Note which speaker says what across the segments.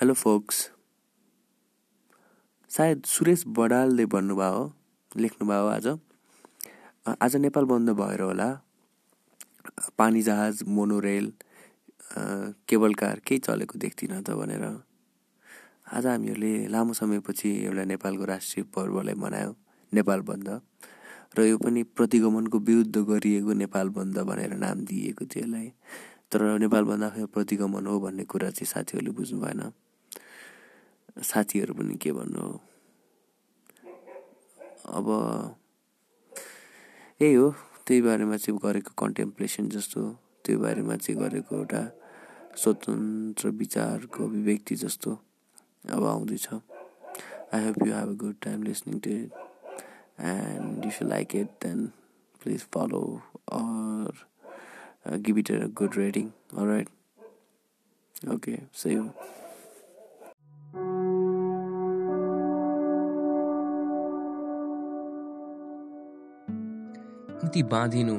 Speaker 1: Hello focus सायद सुरेश बडालले भन्नुभयो हो लेख्नुभयो आज। आज नेपाल बन्द भएर होला। पानी जहाज मोनोरेल केबल कार केही चलेको देख्दिनँ त भनेर। आज हामीहरूले लामो समयपछि एउटा नेपालको राष्ट्रिय पर्वलाई मनायो नेपाल बन्द। र यो पनि प्रतिगमनको विरुद्ध गरिएको नेपाल बन्द भनेर नाम दिइएको थियो यसलाई। तर नेपाल बन्द प्रतिगमन हो भन्ने कुरा चाहिँ साथीहरूले बुझ्नु भएन साथीहरू पनि के भन्नु हो? अब यही हो त्यही बारेमा चाहिँ गरेको कन्टेम्प्लेसन जस्तो त्यो बारेमा चाहिँ गरेको एउटा स्वतन्त्र विचारको अभिव्यक्ति जस्तो अब आउँदैछ। I hope you have a good time listening to it and if you like it then please follow or give it a good rating right okay say
Speaker 2: कति बाँधिनु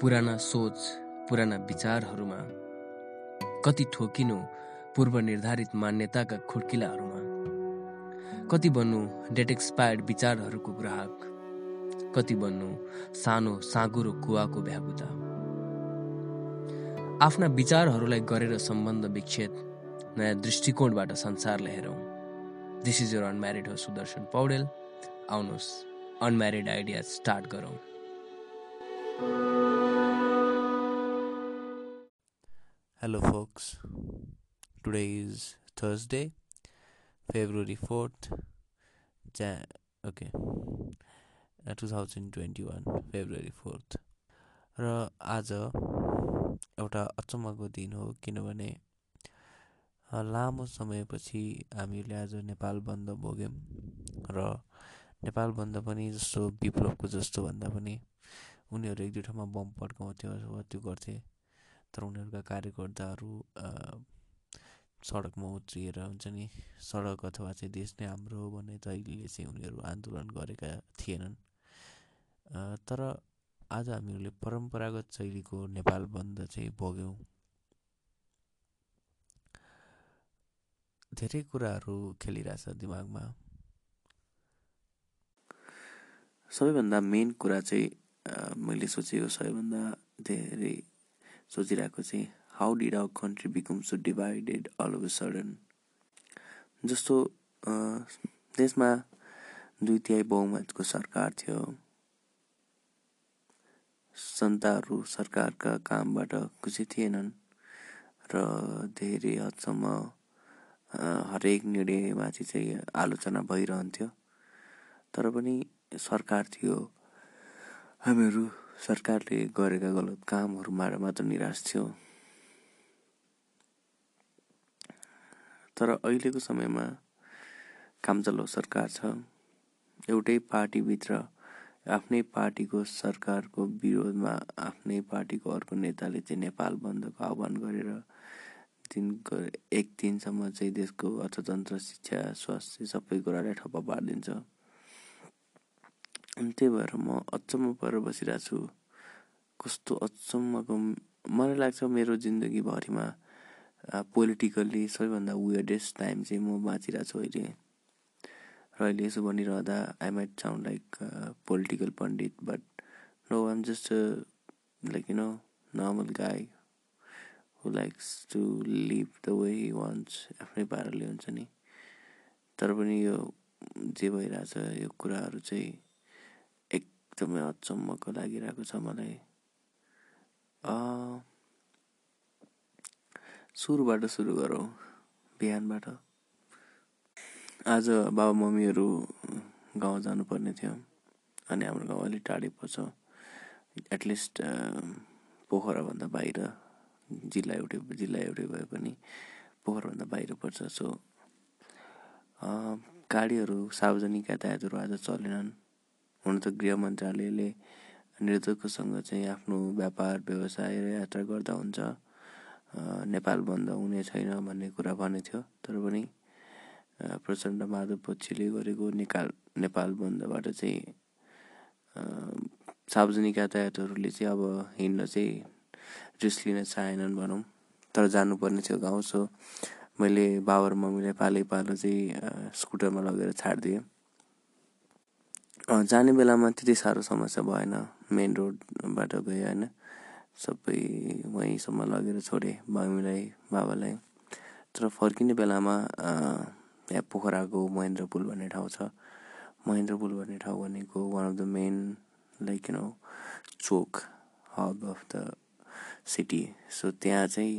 Speaker 2: पुराना सोच पुराना विचारहरूमा कति ठोकिनु पूर्व निर्धारित मान्यताका खुड्किलाहरूमा कति बन्नु डेट एक्सपायर्ड विचारहरूको ग्राहक। कति बन्नु सानो साँगुरो कुवाको भ्यागुता आफ्ना विचारहरूलाई गरेर सम्बन्ध विच्छेद नयाँ दृष्टिकोणबाट संसारलाई हेरौँ दिस इज यर अनम्यारिड हो सुदर्शन पौडेल। आउनुहोस् अनम्यारिड आइडिया स्टार्ट गरौँ।
Speaker 1: Hello, folks. Today is Thursday, February 4th. Jan- okay, uh, 2021, February 4th. र आज एउटा अचम्मको दिन हो किनभने लामो समयपछि हामीले आज नेपाल बन्द भोग्यौँ र नेपाल बन्द पनि जस्तो विप्लवको जस्तो भन्दा पनि उनीहरू एक दुई ठाउँमा बम पड्काउँथ्यो अथवा त्यो गर्थे तर उनीहरूका कार्यकर्ताहरू सडकमा उत्रिएर हुन्छ नि सडक अथवा चाहिँ देश नै हाम्रो हो भन्ने तैलीले चाहिँ उनीहरू आन्दोलन गरेका थिएनन्। तर आज हामीहरूले परम्परागत शैलीको नेपाल बन्द चाहिँ भोग्यौँ। धेरै कुराहरू खेलिरहेछ दिमागमा। सबैभन्दा मेन कुरा चाहिँ मैले सोचेको सबैभन्दा धेरै सोचिरहेको चाहिँ how did our country become so divided all of sudden जस्तो देशमा दुई तिहाई बहुमतको सरकार थियो। जनताहरू सरकारका कामबाट खुसी थिएनन् र धेरै हदसम्म हरेक निर्णयमाथि चाहिँ आलोचना भइरहन्थ्यो। तर पनि सरकार थियो हामीहरू सरकारले गरेका गलत कामहरूबाट मात्र निराश थियो। तर अहिलेको समयमा काम चलाउ सरकार छ। एउटै पार्टीभित्र आफ्नै पार्टीको सरकारको विरोधमा आफ्नै पार्टीको अर्को नेताले चाहिँ नेपाल बन्दको आह्वान गरेर दिनको एक दिनसम्म चाहिँ देशको अर्थतन्त्र शिक्षा स्वास्थ्य सबै कुरालाई ठप्प पारिदिन्छ। अनि त्यही भएर म अचम्म परेर बसिरहेको छु। कस्तो अचम्मको मलाई लाग्छ मेरो जिन्दगीभरिमा पोलिटिकल्ली सबैभन्दा वियर्डेस्ट टाइम चाहिँ म बाँचिरहेको छु अहिले। र अहिले यसो भनिरहँदा I might sound like political pundit but no um just like you know normal guy who likes to live the way he wants आफ्नै पाराले हुन्छ नि। तर पनि यो जे भइरहेछ यो कुराहरू चाहिँ एकदमै अचम्मको लागिरहेको छ मलाई। सुरुबाट सुरु गरौँ बिहानबाट। आज बाबा मम्मीहरू गाउँ जानुपर्ने थियो अनि हाम्रो गाउँ अलिक टाढै पर्छ। एटलिस्ट पोखराभन्दा बाहिर जिल्ला एउटै जिल्ला एउटै भए पनि पोखराभन्दा बाहिर पर्छ। सो गाडीहरू सार्वजनिक यातायातहरू आज चलेनन्। हुन त गृह मन्त्रालयले निर्धकसँग चाहिँ आफ्नो व्यापार व्यवसाय र यात्रा गर्दा हुन्छ। नेपाल बन्द हुने छैन भन्ने कुरा भनेको थियो। तर पनि प्रचण्ड माधव पक्षले गरेको निकाल नेपाल बन्दबाट चाहिँ सार्वजनिक यातायातहरूले चाहिँ अब हिँड्न चाहिँ रिस्क लिन चाहेनन् भनौँ। तर जानुपर्ने थियो गाउँ सो मैले बाबा र मम्मीलाई पालै पालो चाहिँ स्कुटरमा लगेर छाडिदिएँ। जाने बेलामा त्यति साह्रो समस्या भएन। मेन रोडबाट गयो होइन। सबै वहीँसम्म लगेर छोडेँ मम्मीलाई बाबालाई। तर फर्किने बेलामा यहाँ पोखराको महेन्द्र पुल भन्ने ठाउँ छ। महेन्द्र पुल भन्ने ठाउँ भनेको one of the main like you know chowk hub of the city so त्यहाँ चाहिँ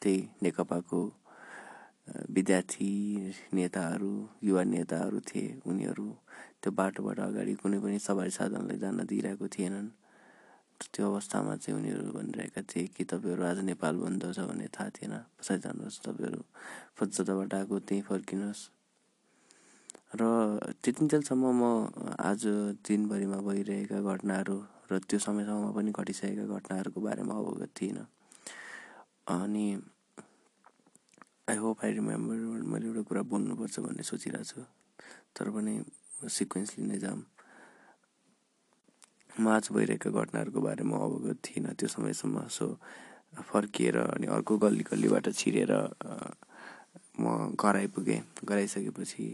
Speaker 1: त्यही नेकपाको विद्यार्थी नेताहरू युवा नेताहरू थिए। उनीहरू त्यो बाटोबाट अगाडि कुनै पनि सवारी साधनलाई जान दिइरहेको थिएनन्। त्यो अवस्थामा चाहिँ उनीहरू भनिरहेका थिए कि तपाईँहरू आज नेपाल बन्द छ भन्ने थाहा थिएन। पछाडि जानुहोस् तपाईँहरू। जताबाट आएको त्यहीँ फर्किनुहोस्। र त्यतिन्जेलसम्म म आज दिनभरिमा भइरहेका घटनाहरू र त्यो समयसम्म पनि घटिसकेका घटनाहरूको बारेमा अवगत थिइनँ। अनि आई होप आई रिमेम्बर मैले एउटा कुरा बोल्नुपर्छ भन्ने सोचिरहेको छु तर पनि सिक्वेन्सली नै जाऊँ म आज भइरहेका घटनाहरूको बारेमा अवगत थिइनँ त्यो समयसम्म। सो फर्किएर अनि अर्को गल्ली गल्लीबाट छिरेर म घर आइपुगेँ। घर आइसकेपछि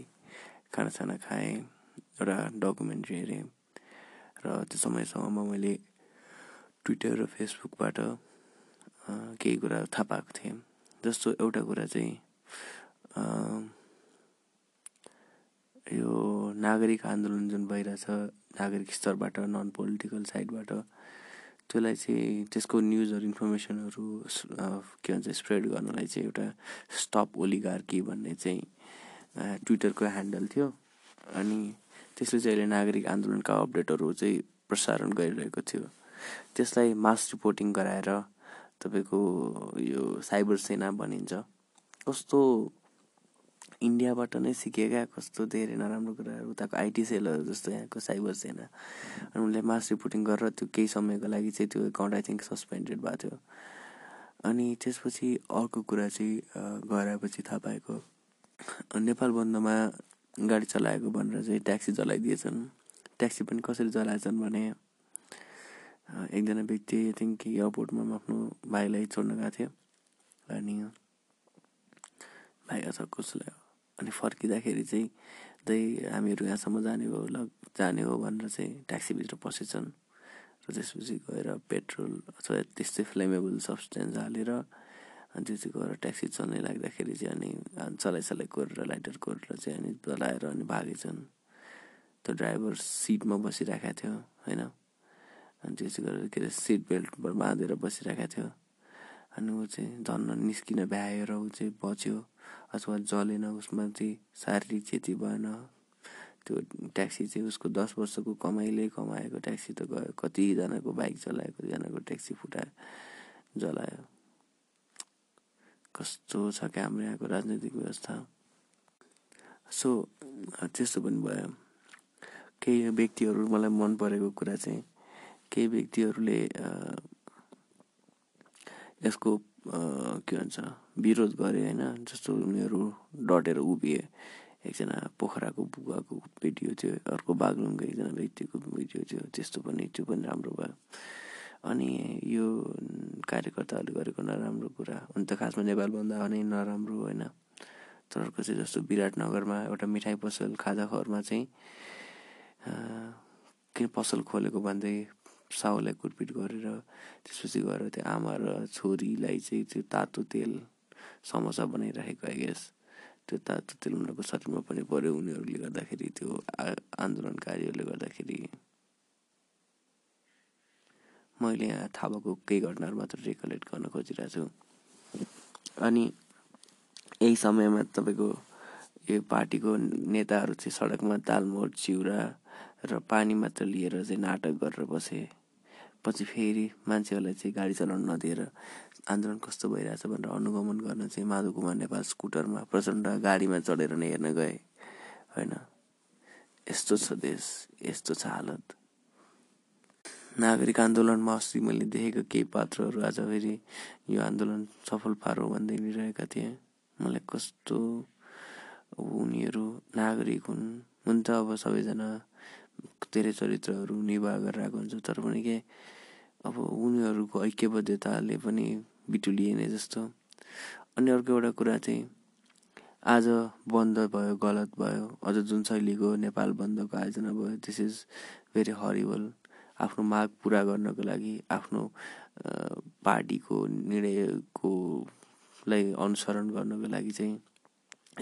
Speaker 1: खानासाना खाएँ एउटा डकुमेन्ट्री हेरेँ। र त्यो समयसम्म मैले ट्विटर र फेसबुकबाट केही कुरा थाहा पाएको थिएँ। जस्तो एउटा कुरा चाहिँ यो नागरिक आन्दोलन जुन भइरहेछ नागरिक स्तरबाट नन पोलिटिकल साइडबाट त्यसलाई चाहिँ त्यसको न्युजहरू इन्फर्मेसनहरू के भन्छ स्प्रेड गर्नलाई चाहिँ एउटा स्टप ओलिगार्की भन्ने चाहिँ ट्विटरको ह्यान्डल थियो। अनि त्यसले चाहिँ अहिले नागरिक आन्दोलनका अपडेटहरू चाहिँ प्रसारण गरिरहेको थियो। त्यसलाई मास रिपोर्टिङ गराएर तपाईँको यो साइबर सेना भनिन्छ। कस्तो इन्डियाबाट नै सिकेका कस्तो धेरै नराम्रो कुराहरू। उताको आइटी सेलहरू जस्तो यहाँको साइबर सेना। अनि उनले मास रिपोर्टिङ गरेर त्यो केही समयको लागि चाहिँ त्यो एकाउन्ट आई थिङ्क सस्पेन्डेड भएको थियो। अनि त्यसपछि अर्को कुरा चाहिँ घर आएपछि थाहा पाएको नेपाल बन्दमा गाडी चलाएको भनेर चाहिँ ट्याक्सी जलाइदिएछन्। ट्याक्सी पनि कसरी जलाएछन् भने एकजना व्यक्ति आई थिङ्क एयरपोर्टमा आफ्नो भाइलाई छोड्न गएको थियो। अनि भाइ अथवा कसलाई अनि फर्किँदाखेरि चाहिँ त्यही हामीहरू यहाँसम्म जाने हो ल जाने हो भनेर चाहिँ ट्याक्सीभित्र पसेछन्। र त्यसपछि गएर पेट्रोल अथवा त्यस्तै फ्लेमेबल सब्सटेन्स हालेर अनि त्यो चाहिँ गएर ट्याक्सी चल्नै लाग्दाखेरि चाहिँ अनि चलाइ चलाइ कोरेर लाइटर कोरेर चाहिँ अनि चलाएर अनि भागेछन्। त्यो ड्राइभर सिटमा बसिरहेको थियो होइन? अनि त्यो चाहिँ गरेर के अरे सिट बेल्ट बाँधेर बसिरहेको थियो। अनि ऊ चाहिँ झन् निस्किन भ्याएर ऊ चाहिँ बच्यो। अथवा जलेन उसमा चाहिँ शारीरिक क्षति भएन। त्यो ट्याक्सी चाहिँ उसको दस वर्षको कमाइले कमाएको ट्याक्सी त गयो। कतिजनाको बाइक चलायो कतिजनाको ट्याक्सी फुटायो जलायो। कस्तो छ क्या हाम्रो यहाँको राजनैतिक व्यवस्था। सो त्यस्तो पनि भयो। केही व्यक्तिहरू मलाई मन परेको कुरा चाहिँ केही व्यक्तिहरूले यसको के भन्छ विरोध गरे होइन जस्तो उनीहरू डटेर उभिए। एकजना पोखराको बुवाको भिडियो थियो अर्को बागलुङको एकजना व्यक्तिको भिडियो थियो त्यस्तो पनि त्यो पनि राम्रो भयो। अनि यो कार्यकर्ताहरूले गरेको नराम्रो कुरा हुन त खासमा नेपालभन्दा नै नराम्रो होइन। तर अर्को चाहिँ जस्तो विराटनगरमा एउटा मिठाई पसल खाजा खरमा चाहिँ किन पसल खोलेको भन्दै साउलाई कुटपिट गरेर त्यसपछि गएर त्यो आमा र छोरीलाई चाहिँ त्यो तातो तेल समोसा बनाइराखेको आई गेस त्यो तातो तेल उनीहरूको शरीरमा पनि पऱ्यो उनीहरूले गर्दाखेरि त्यो आन्दोलनकारीहरूले गर्दाखेरि मैले यहाँ थाहा भएको केही घटनाहरू मात्र रिकलेक्ट गर्न खोजिरहेको छु। अनि यही समयमा तपाईँको यो पार्टीको नेताहरू चाहिँ सडकमा दालमोट चिउरा र पानी मात्र लिएर चाहिँ नाटक गरेर बसे। पछि फेरि मान्छेहरूलाई चाहिँ गाडी चलाउन नदिएर आन्दोलन कस्तो भइरहेछ भनेर अनुगमन गर्न चाहिँ माधव कुमार नेपाल स्कुटरमा प्रचण्ड गाडीमा चढेर नै हेर्न गए होइन? यस्तो छ देश यस्तो छ हालत। नागरिक आन्दोलनमा अस्ति मैले देखेको केही पात्रहरू आज फेरि यो आन्दोलन सफल पारो भन्दै हिँडिरहेका थिएँ। मलाई कस्तो उनीहरू नागरिक हुन्। हुन त अब सबैजना धेरै चरित्रहरू निर्वाह गरेर आएको हुन्छ। तर पनि के अब उनीहरूको ऐक्यबद्धताले पनि बिटुलिएन जस्तो। अनि अर्को एउटा कुरा चाहिँ आज बन्द भयो गलत भयो अझ जुन शैलीको नेपाल बन्दको आयोजना भयो दिस इज भेरी हरिबल आफ्नो माग पुरा गर्नको लागि आफ्नो पार्टीको निर्णयकोलाई अनुसरण गर्नको लागि चाहिँ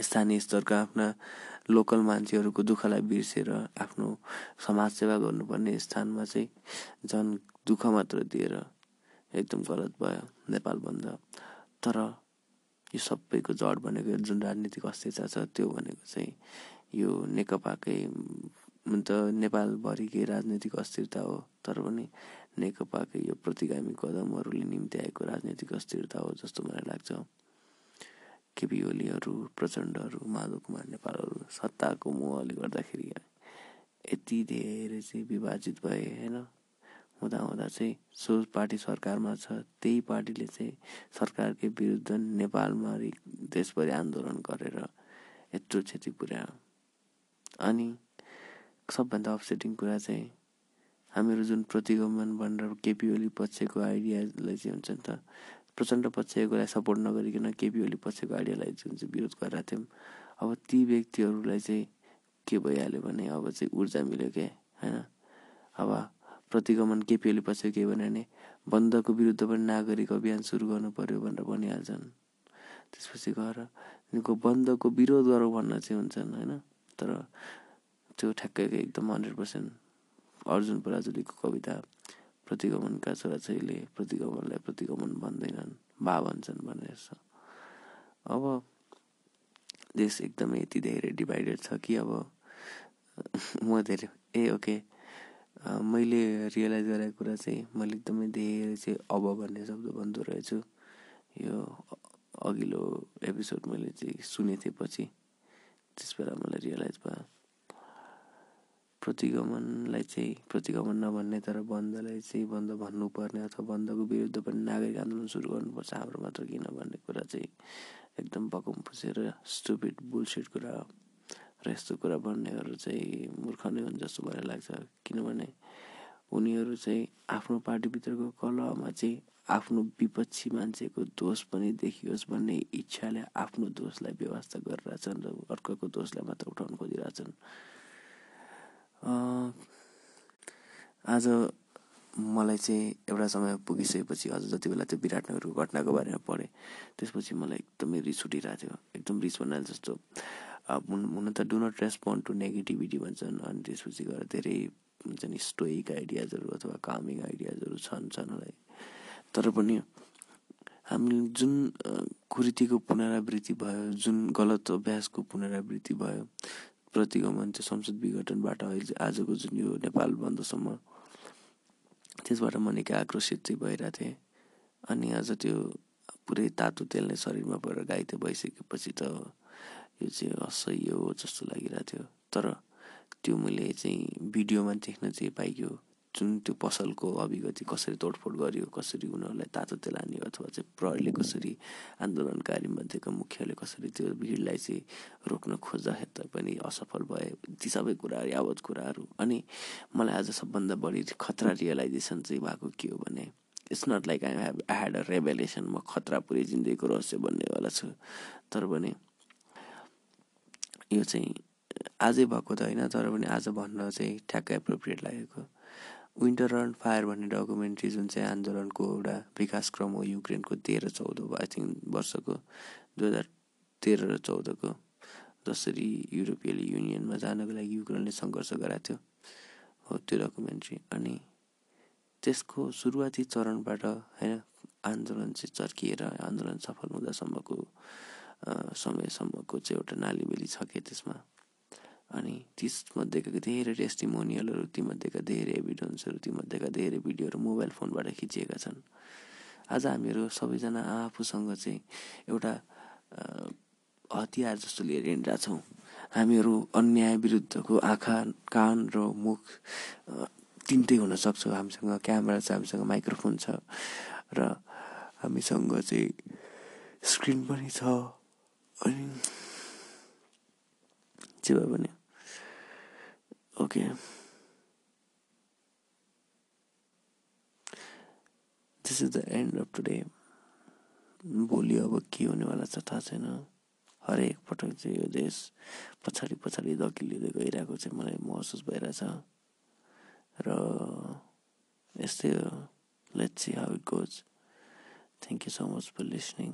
Speaker 1: स्थानीय स्तरका आफ्ना लोकल मान्छेहरूको दुःखलाई बिर्सेर आफ्नो समाजसेवा गर्नुपर्ने स्थानमा चाहिँ झन् दुःख मात्र दिएर एकदम गलत भयो नेपाल बन्द। तर यो सबैको जड भनेको जुन राजनीतिक अस्थिरता छ त्यो भनेको चाहिँ यो नेकपाकै त नेपालभरिकै राजनीतिक अस्थिरता हो तर पनि नेकपाकै यो प्रतिगामी कदमहरूले निम्ति आएको राजनीतिक अस्थिरता हो जस्तो मलाई लाग्छ। केपी ओलीहरू प्रचण्डहरू माधव कुमार नेपालहरू सत्ताको मोहले गर्दाखेरि यति धेरै चाहिँ विभाजित भए होइन? हुँदा हुँदा चाहिँ सो पार्टी सरकारमा छ त्यही पार्टीले चाहिँ सरकारकै विरुद्ध नेपालमा देशभरि आन्दोलन गरेर यत्रो क्षति पुर्यायो। अनि सबभन्दा अपसेटिङ कुरा चाहिँ हामीहरू जुन प्रतिगमन भनेर केपी ओली पक्षको आइडियालाई चाहिँ हुन्छ नि त प्रचण्ड पक्षकोलाई सपोर्ट नगरिकन केपी ओली पक्षको आइडियालाई जुन चाहिँ विरोध गरिरहेको थियौँ अब ती व्यक्तिहरूलाई चाहिँ के भइहाल्यो भने अब चाहिँ ऊर्जा मिल्यो क्या होइन? अब प्रतिगमन केपी ओली पछि के भन्यो भने बन्दको विरुद्ध पनि नागरिक अभियान सुरु गर्नु पर्यो भनेर भनिहाल्छन्। त्यसपछि गएर बन्दको विरोध गरौँ भन्न चाहिँ हुन्छन् होइन? तर त्यो ठ्याक्कै एकदम हन्ड्रेड पर्सेन्ट अर्जुन पराजुलीको कविता प्रतिगमनका छोराछोरीले प्रतिगमनलाई प्रतिगमन भन्दैनन् बा भन्छन् भनेर छ अब देश एकदमै यति धेरै डिभाइडेड छ कि अब म धेरै ए ओके। मैले रियलाइज गरेको कुरा चाहिँ मैले एकदमै धेरै चाहिँ अब भन्ने शब्द भन्दो रहेछु। यो अघिल्लो एपिसोड मैले चाहिँ सुनेको थिएँ पछि त्यस मलाई रियलाइज भयो। प्रतिगमनलाई चाहिँ प्रतिगमन नभन्ने तर बन्दलाई चाहिँ बन्द भन्नुपर्ने अथवा बन्दको विरुद्ध पनि नागरिक आन्दोलन सुरु गर्नुपर्छ हाम्रो मात्र किन भन्ने कुरा चाहिँ एकदम बकुम फुसेर स्टुपिड बुलसिट कुरा र यस्तो कुरा भन्नेहरू चाहिँ मूर्ख नै हुन् जस्तो मलाई लाग्छ। किनभने उनीहरू चाहिँ आफ्नो पार्टीभित्रको कलहमा चाहिँ आफ्नो विपक्षी मान्छेको दोष पनि देखियोस् भन्ने इच्छाले आफ्नो दोषलाई व्यवस्था गरिरहेछन् र अर्काको दोषलाई मात्र उठाउन खोजिरहेछन्। आज मलाई चाहिँ एउटा समय पुगिसकेपछि अझ जति बेला त्यो विराटनगरको घटनाको बारेमा पढेँ त्यसपछि मलाई एकदमै रिस उठिरहेको थियो। एकदम रिस भन्नाले जस्तो। हुन त do not respond to negativity भन्छन् अनि त्यसपछि गएर धेरै हुन्छ नि स्टोइक आइडियाजहरू अथवा कामिङ आइडियाजहरू छन् छन् तर पनि हामीले जुन कुरीतिको पुनरावृत्ति भयो जुन गलत अभ्यासको पुनरावृत्ति भयो प्रतिगमन चाहिँ संसद विघटनबाट अहिले आजको जुन यो नेपाल बन्दसम्म त्यसबाट म निकै आक्रोशित चाहिँ भइरहेको थिएँ। अनि आज त्यो पुरै तातो तेल नै शरीरमा परेर घाइते भइसकेपछि त यो चाहिँ असह्य हो जस्तो लागिरहेको थियो। तर त्यो मैले चाहिँ भिडियोमा देख्न चाहिँ पाइयो जुन त्यो पसलको अभिगति कसरी तोडफोड गरियो कसरी उनीहरूलाई तातो तेल हान्यो अथवा चाहिँ प्रहरीले कसरी आन्दोलनकारी मध्येको मुख्यले कसरी त्यो भिडलाई चाहिँ रोक्न खोज्दा पनि असफल भए ती सबै कुराहरू यावत कुराहरू। अनि मलाई आज सबभन्दा बढी खतरा रियलाइजेसन चाहिँ भएको के हो भने it's not like I have I had a revelation म खतरा पुरै जिन्दगीको रहस्य बन्नेवाला छु। तर पनि यो चाहिँ आजै भएको त होइन तर पनि आज भन्न चाहिँ ठ्याक्कै एप्रोप्रिएट लागेको। विन्टर रन फायर भन्ने डकुमेन्ट्री जुन चाहिँ आन्दोलनको एउटा विकासक्रम हो युक्रेनको तेह्र चौध आई थिङ्क वर्षको दुई हजार तेह्र र चौधको जसरी युरोपियल युनियनमा जानको लागि युक्रेनले सङ्घर्ष गराएको थियो हो त्यो डकुमेन्ट्री अनि त्यसको सुरुवाती चरणबाट होइन आन्दोलन चाहिँ चर्किएर आन्दोलन सफल हुँदासम्मको समयसम्मको चाहिँ एउटा नालीबेली छ कि त्यसमा। अनि त्यसमध्येका धेरै टेस्टिमोनियलहरू तीमध्येका धेरै एभिडेन्सहरू तीमध्येका धेरै भिडियोहरू मोबाइल फोनबाट खिचिएका छन्। आज हामीहरू सबैजना आफूसँग चाहिँ एउटा हतियार जस्तो लिएर हिँडिरहेछौँ हामीहरू अन्याय विरुद्धको आँखा कान र मुख तिनटै हुनसक्छ हामीसँग क्यामेरा छ हामीसँग माइक्रोफोन छ र हामीसँग चाहिँ स्क्रिन पनि छ अनि जे भए पनि Okay. This is the end of today. भोलि अब के हुनेवाला छ थाहा छैन। हरेक पटक चाहिँ यो देश पछाडि पछाडि धकिलिँदै गइरहेको चाहिँ मलाई महसुस भइरहेछ। र यस्तै हो। Let's see how it goes thank you so much for listening